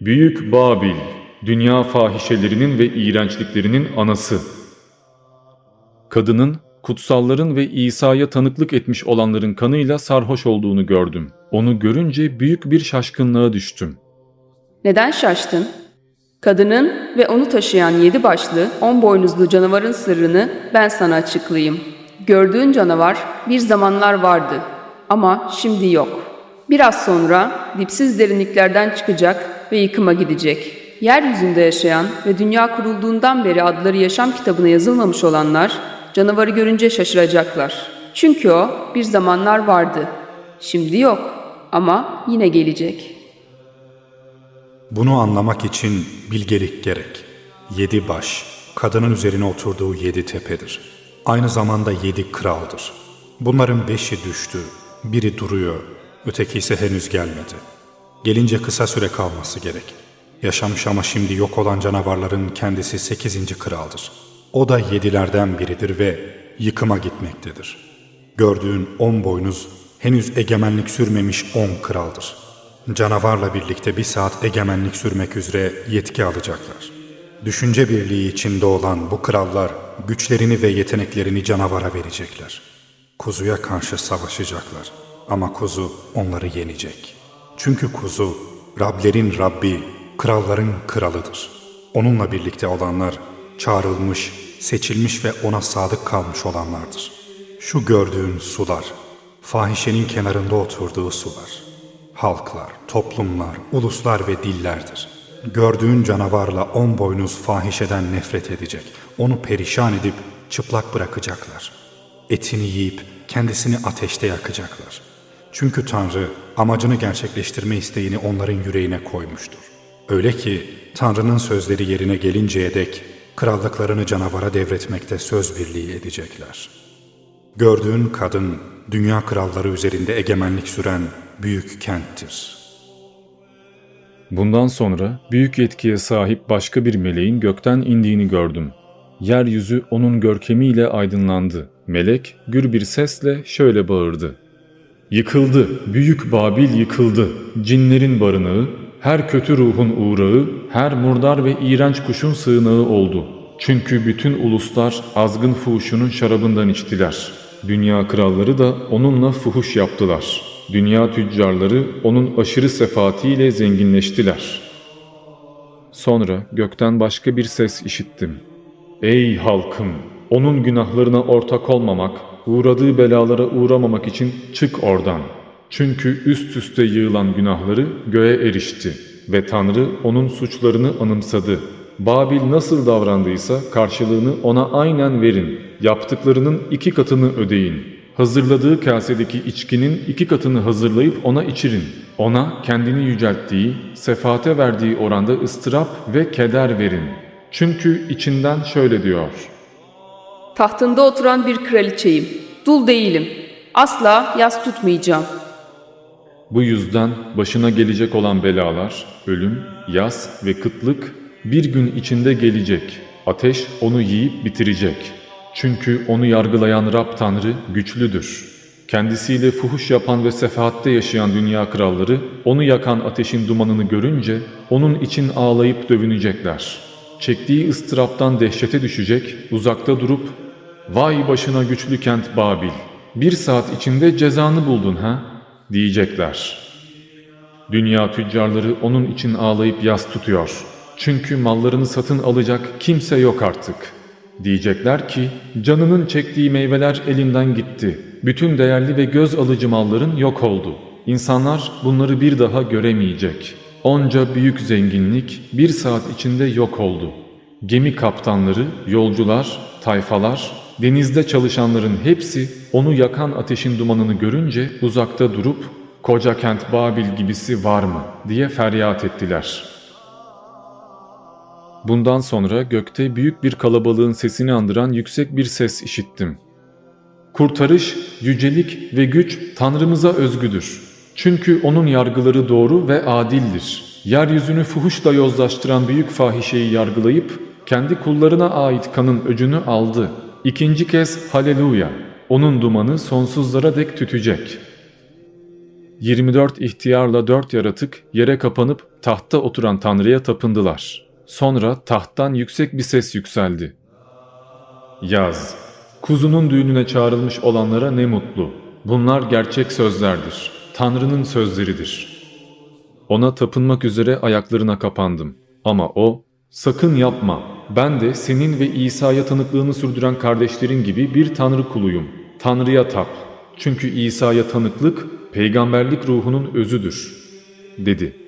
Speaker 1: Büyük Babil, dünya fahişelerinin ve iğrençliklerinin anası. Kadının, kutsalların ve İsa'ya tanıklık etmiş olanların kanıyla sarhoş olduğunu gördüm. Onu görünce büyük bir şaşkınlığa düştüm.
Speaker 3: Neden şaştın? Kadının ve onu taşıyan yedi başlı, on boynuzlu canavarın sırrını ben sana açıklayayım. Gördüğün canavar bir zamanlar vardı ama şimdi yok. Biraz sonra dipsiz derinliklerden çıkacak ve yıkıma gidecek. Yeryüzünde yaşayan ve dünya kurulduğundan beri adları yaşam kitabına yazılmamış olanlar canavarı görünce şaşıracaklar. Çünkü o bir zamanlar vardı. Şimdi yok ama yine gelecek.''
Speaker 2: Bunu anlamak için bilgelik gerek. Yedi baş, kadının üzerine oturduğu yedi tepedir. Aynı zamanda yedi kraldır. Bunların beşi düştü, biri duruyor, öteki ise henüz gelmedi. Gelince kısa süre kalması gerek. Yaşamış ama şimdi yok olan canavarların kendisi sekizinci kraldır. O da yedilerden biridir ve yıkıma gitmektedir. Gördüğün on boynuz henüz egemenlik sürmemiş on kraldır. Canavarla birlikte bir saat egemenlik sürmek üzere yetki alacaklar. Düşünce birliği içinde olan bu krallar güçlerini ve yeteneklerini canavara verecekler. Kuzuya karşı savaşacaklar ama kuzu onları yenecek. Çünkü kuzu Rablerin Rabbi, kralların kralıdır. Onunla birlikte olanlar çağrılmış, seçilmiş ve ona sadık kalmış olanlardır. Şu gördüğün sular, fahişenin kenarında oturduğu sular. Halklar, toplumlar, uluslar ve dillerdir. Gördüğün canavarla on boynuz fahişeden nefret edecek. Onu perişan edip çıplak bırakacaklar. Etini yiyip kendisini ateşte yakacaklar. Çünkü Tanrı amacını gerçekleştirme isteğini onların yüreğine koymuştur. Öyle ki Tanrı'nın sözleri yerine gelinceye dek krallıklarını canavara devretmekte söz birliği edecekler. Gördüğün kadın dünya kralları üzerinde egemenlik süren büyük kenttir.
Speaker 1: Bundan sonra büyük yetkiye sahip başka bir meleğin gökten indiğini gördüm. Yeryüzü onun görkemiyle aydınlandı. Melek gür bir sesle şöyle bağırdı. Yıkıldı, büyük Babil yıkıldı. Cinlerin barınağı, her kötü ruhun uğrağı, her murdar ve iğrenç kuşun sığınağı oldu. Çünkü bütün uluslar azgın fuhuşunun şarabından içtiler. Dünya kralları da onunla fuhuş yaptılar. Dünya tüccarları onun aşırı sefaatiyle zenginleştiler. Sonra gökten başka bir ses işittim. Ey halkım! Onun günahlarına ortak olmamak, uğradığı belalara uğramamak için çık oradan. Çünkü üst üste yığılan günahları göğe erişti ve Tanrı onun suçlarını anımsadı. Babil nasıl davrandıysa karşılığını ona aynen verin. Yaptıklarının iki katını ödeyin. Hazırladığı kasedeki içkinin iki katını hazırlayıp ona içirin. Ona kendini yücelttiği, sefate verdiği oranda ıstırap ve keder verin. Çünkü içinden şöyle diyor.
Speaker 3: Tahtında oturan bir kraliçeyim. Dul değilim. Asla yas tutmayacağım.
Speaker 1: Bu yüzden başına gelecek olan belalar, ölüm, yas ve kıtlık bir gün içinde gelecek. Ateş onu yiyip bitirecek. Çünkü onu yargılayan Rab Tanrı güçlüdür. Kendisiyle fuhuş yapan ve sefahatte yaşayan dünya kralları onu yakan ateşin dumanını görünce onun için ağlayıp dövünecekler. Çektiği ıstıraptan dehşete düşecek, uzakta durup ''Vay başına güçlü kent Babil, bir saat içinde cezanı buldun ha?'' diyecekler. Dünya tüccarları onun için ağlayıp yas tutuyor. Çünkü mallarını satın alacak kimse yok artık. Diyecekler ki canının çektiği meyveler elinden gitti. Bütün değerli ve göz alıcı malların yok oldu. İnsanlar bunları bir daha göremeyecek. Onca büyük zenginlik bir saat içinde yok oldu. Gemi kaptanları, yolcular, tayfalar, denizde çalışanların hepsi onu yakan ateşin dumanını görünce uzakta durup koca kent Babil gibisi var mı diye feryat ettiler. Bundan sonra gökte büyük bir kalabalığın sesini andıran yüksek bir ses işittim. Kurtarış, yücelik ve güç Tanrımıza özgüdür. Çünkü onun yargıları doğru ve adildir. Yeryüzünü fuhuşla yozlaştıran büyük fahişeyi yargılayıp kendi kullarına ait kanın öcünü aldı. İkinci kez haleluya. Onun dumanı sonsuzlara dek tütecek. 24 ihtiyarla dört yaratık yere kapanıp tahtta oturan Tanrı'ya tapındılar. Sonra tahttan yüksek bir ses yükseldi. Yaz, kuzunun düğününe çağrılmış olanlara ne mutlu. Bunlar gerçek sözlerdir. Tanrı'nın sözleridir. Ona tapınmak üzere ayaklarına kapandım. Ama o, sakın yapma, ben de senin ve İsa'ya tanıklığını sürdüren kardeşlerin gibi bir Tanrı kuluyum. Tanrı'ya tap. Çünkü İsa'ya tanıklık, peygamberlik ruhunun özüdür, dedi.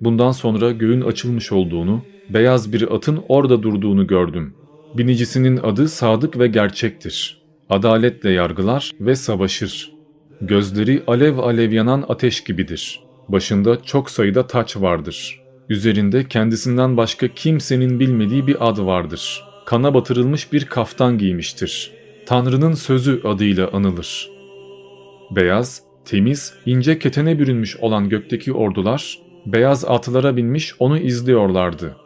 Speaker 1: Bundan sonra göğün açılmış olduğunu, beyaz bir atın orada durduğunu gördüm. Binicisinin adı sadık ve gerçektir. Adaletle yargılar ve savaşır. Gözleri alev alev yanan ateş gibidir. Başında çok sayıda taç vardır. Üzerinde kendisinden başka kimsenin bilmediği bir ad vardır. Kana batırılmış bir kaftan giymiştir. Tanrı'nın sözü adıyla anılır. Beyaz, temiz, ince ketene bürünmüş olan gökteki ordular, beyaz atlara binmiş onu izliyorlardı.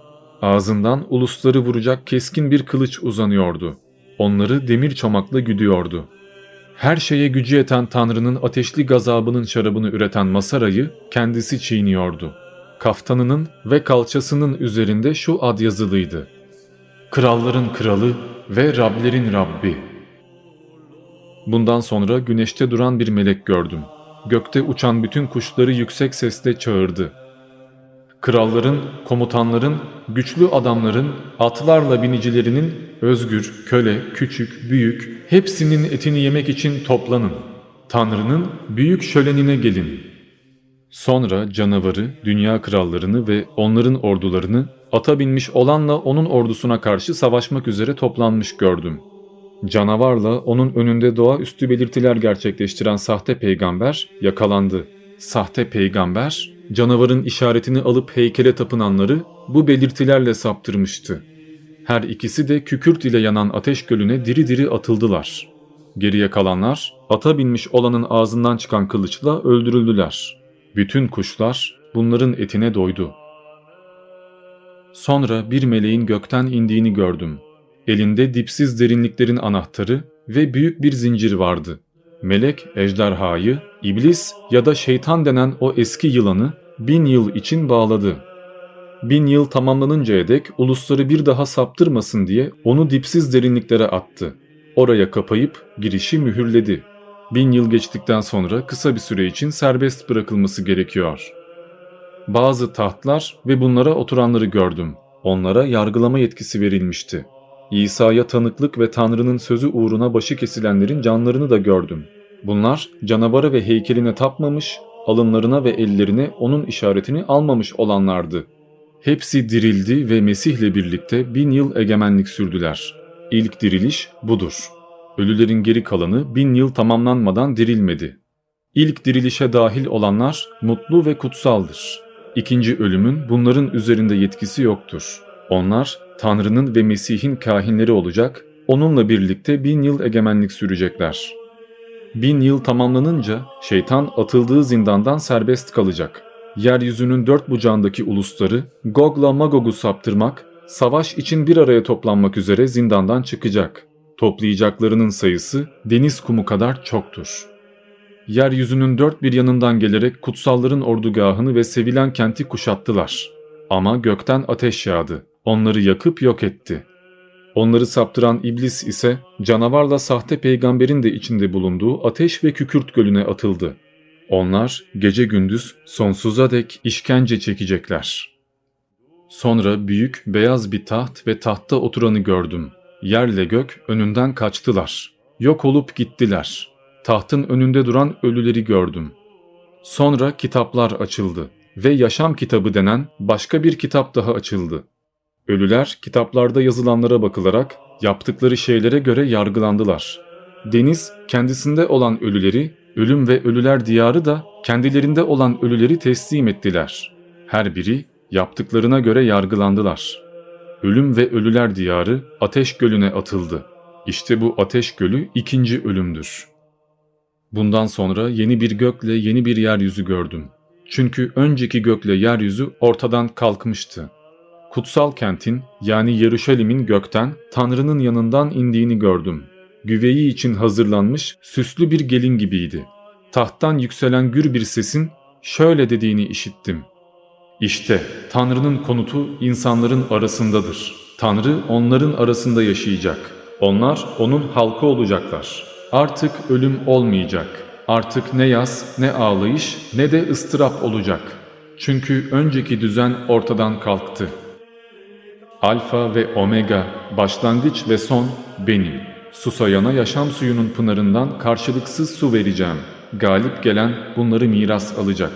Speaker 1: Ağzından ulusları vuracak keskin bir kılıç uzanıyordu. Onları demir çomakla güdüyordu. Her şeye gücü yeten Tanrı'nın ateşli gazabının şarabını üreten Masara'yı kendisi çiğniyordu. Kaftanının ve kalçasının üzerinde şu ad yazılıydı. Kralların kralı ve Rablerin Rabbi. Bundan sonra güneşte duran bir melek gördüm. Gökte uçan bütün kuşları yüksek sesle çağırdı. Kralların, komutanların, güçlü adamların, atlarla binicilerinin, özgür, köle, küçük, büyük, hepsinin etini yemek için toplanın. Tanrı'nın büyük şölenine gelin. Sonra canavarı, dünya krallarını ve onların ordularını ata binmiş olanla onun ordusuna karşı savaşmak üzere toplanmış gördüm. Canavarla onun önünde doğaüstü belirtiler gerçekleştiren sahte peygamber yakalandı. Sahte peygamber canavarın işaretini alıp heykele tapınanları bu belirtilerle saptırmıştı. Her ikisi de kükürt ile yanan ateş gölüne diri diri atıldılar. Geriye kalanlar ata binmiş olanın ağzından çıkan kılıçla öldürüldüler. Bütün kuşlar bunların etine doydu. Sonra bir meleğin gökten indiğini gördüm. Elinde dipsiz derinliklerin anahtarı ve büyük bir zincir vardı. Melek ejderhayı, iblis ya da şeytan denen o eski yılanı bin yıl için bağladı. Bin yıl tamamlanıncaya dek ulusları bir daha saptırmasın diye onu dipsiz derinliklere attı. Oraya kapayıp girişi mühürledi. Bin yıl geçtikten sonra kısa bir süre için serbest bırakılması gerekiyor. Bazı tahtlar ve bunlara oturanları gördüm. Onlara yargılama yetkisi verilmişti. İsa'ya tanıklık ve Tanrı'nın sözü uğruna başı kesilenlerin canlarını da gördüm. Bunlar canavara ve heykeline tapmamış, alınlarına ve ellerine onun işaretini almamış olanlardı. Hepsi dirildi ve Mesih'le birlikte bin yıl egemenlik sürdüler. İlk diriliş budur. Ölülerin geri kalanı bin yıl tamamlanmadan dirilmedi. İlk dirilişe dahil olanlar mutlu ve kutsaldır. İkinci ölümün bunların üzerinde yetkisi yoktur. Onlar Tanrı'nın ve Mesih'in kahinleri olacak, onunla birlikte bin yıl egemenlik sürecekler. Bin yıl tamamlanınca şeytan atıldığı zindandan serbest kalacak. Yeryüzünün dört bucağındaki ulusları Gog'la Magog'u saptırmak, savaş için bir araya toplanmak üzere zindandan çıkacak. Toplayacaklarının sayısı deniz kumu kadar çoktur. Yeryüzünün dört bir yanından gelerek kutsalların ordugahını ve sevilen kenti kuşattılar. Ama gökten ateş yağdı onları yakıp yok etti. Onları saptıran iblis ise canavarla sahte peygamberin de içinde bulunduğu ateş ve kükürt gölüne atıldı. Onlar gece gündüz sonsuza dek işkence çekecekler. Sonra büyük beyaz bir taht ve tahtta oturanı gördüm. Yerle gök önünden kaçtılar. Yok olup gittiler. Tahtın önünde duran ölüleri gördüm. Sonra kitaplar açıldı ve yaşam kitabı denen başka bir kitap daha açıldı. Ölüler kitaplarda yazılanlara bakılarak yaptıkları şeylere göre yargılandılar. Deniz kendisinde olan ölüleri, ölüm ve ölüler diyarı da kendilerinde olan ölüleri teslim ettiler. Her biri yaptıklarına göre yargılandılar. Ölüm ve ölüler diyarı ateş gölüne atıldı. İşte bu ateş gölü ikinci ölümdür. Bundan sonra yeni bir gökle yeni bir yeryüzü gördüm. Çünkü önceki gökle yeryüzü ortadan kalkmıştı kutsal kentin yani Yeruşalim'in gökten Tanrı'nın yanından indiğini gördüm. Güveyi için hazırlanmış süslü bir gelin gibiydi. Tahttan yükselen gür bir sesin şöyle dediğini işittim. İşte Tanrı'nın konutu insanların arasındadır. Tanrı onların arasında yaşayacak. Onlar onun halkı olacaklar. Artık ölüm olmayacak. Artık ne yaz, ne ağlayış, ne de ıstırap olacak. Çünkü önceki düzen ortadan kalktı. Alfa ve Omega, başlangıç ve son benim. Susayana yaşam suyunun pınarından karşılıksız su vereceğim. Galip gelen bunları miras alacak.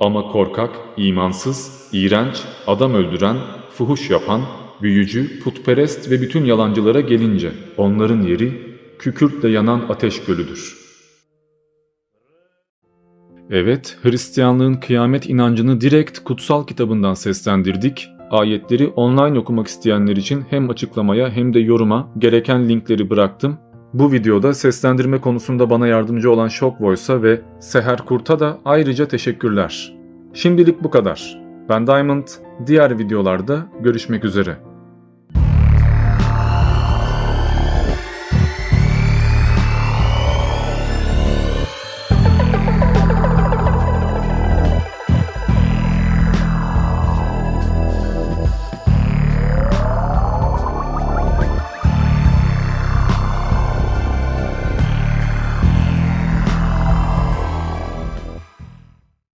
Speaker 1: Ama korkak, imansız, iğrenç, adam öldüren, fuhuş yapan, büyücü, putperest ve bütün yalancılara gelince onların yeri kükürtle yanan ateş gölüdür. Evet, Hristiyanlığın kıyamet inancını direkt kutsal kitabından seslendirdik Ayetleri online okumak isteyenler için hem açıklamaya hem de yoruma gereken linkleri bıraktım. Bu videoda seslendirme konusunda bana yardımcı olan Shock Voice'a ve Seher Kurt'a da ayrıca teşekkürler. Şimdilik bu kadar. Ben Diamond, diğer videolarda görüşmek üzere.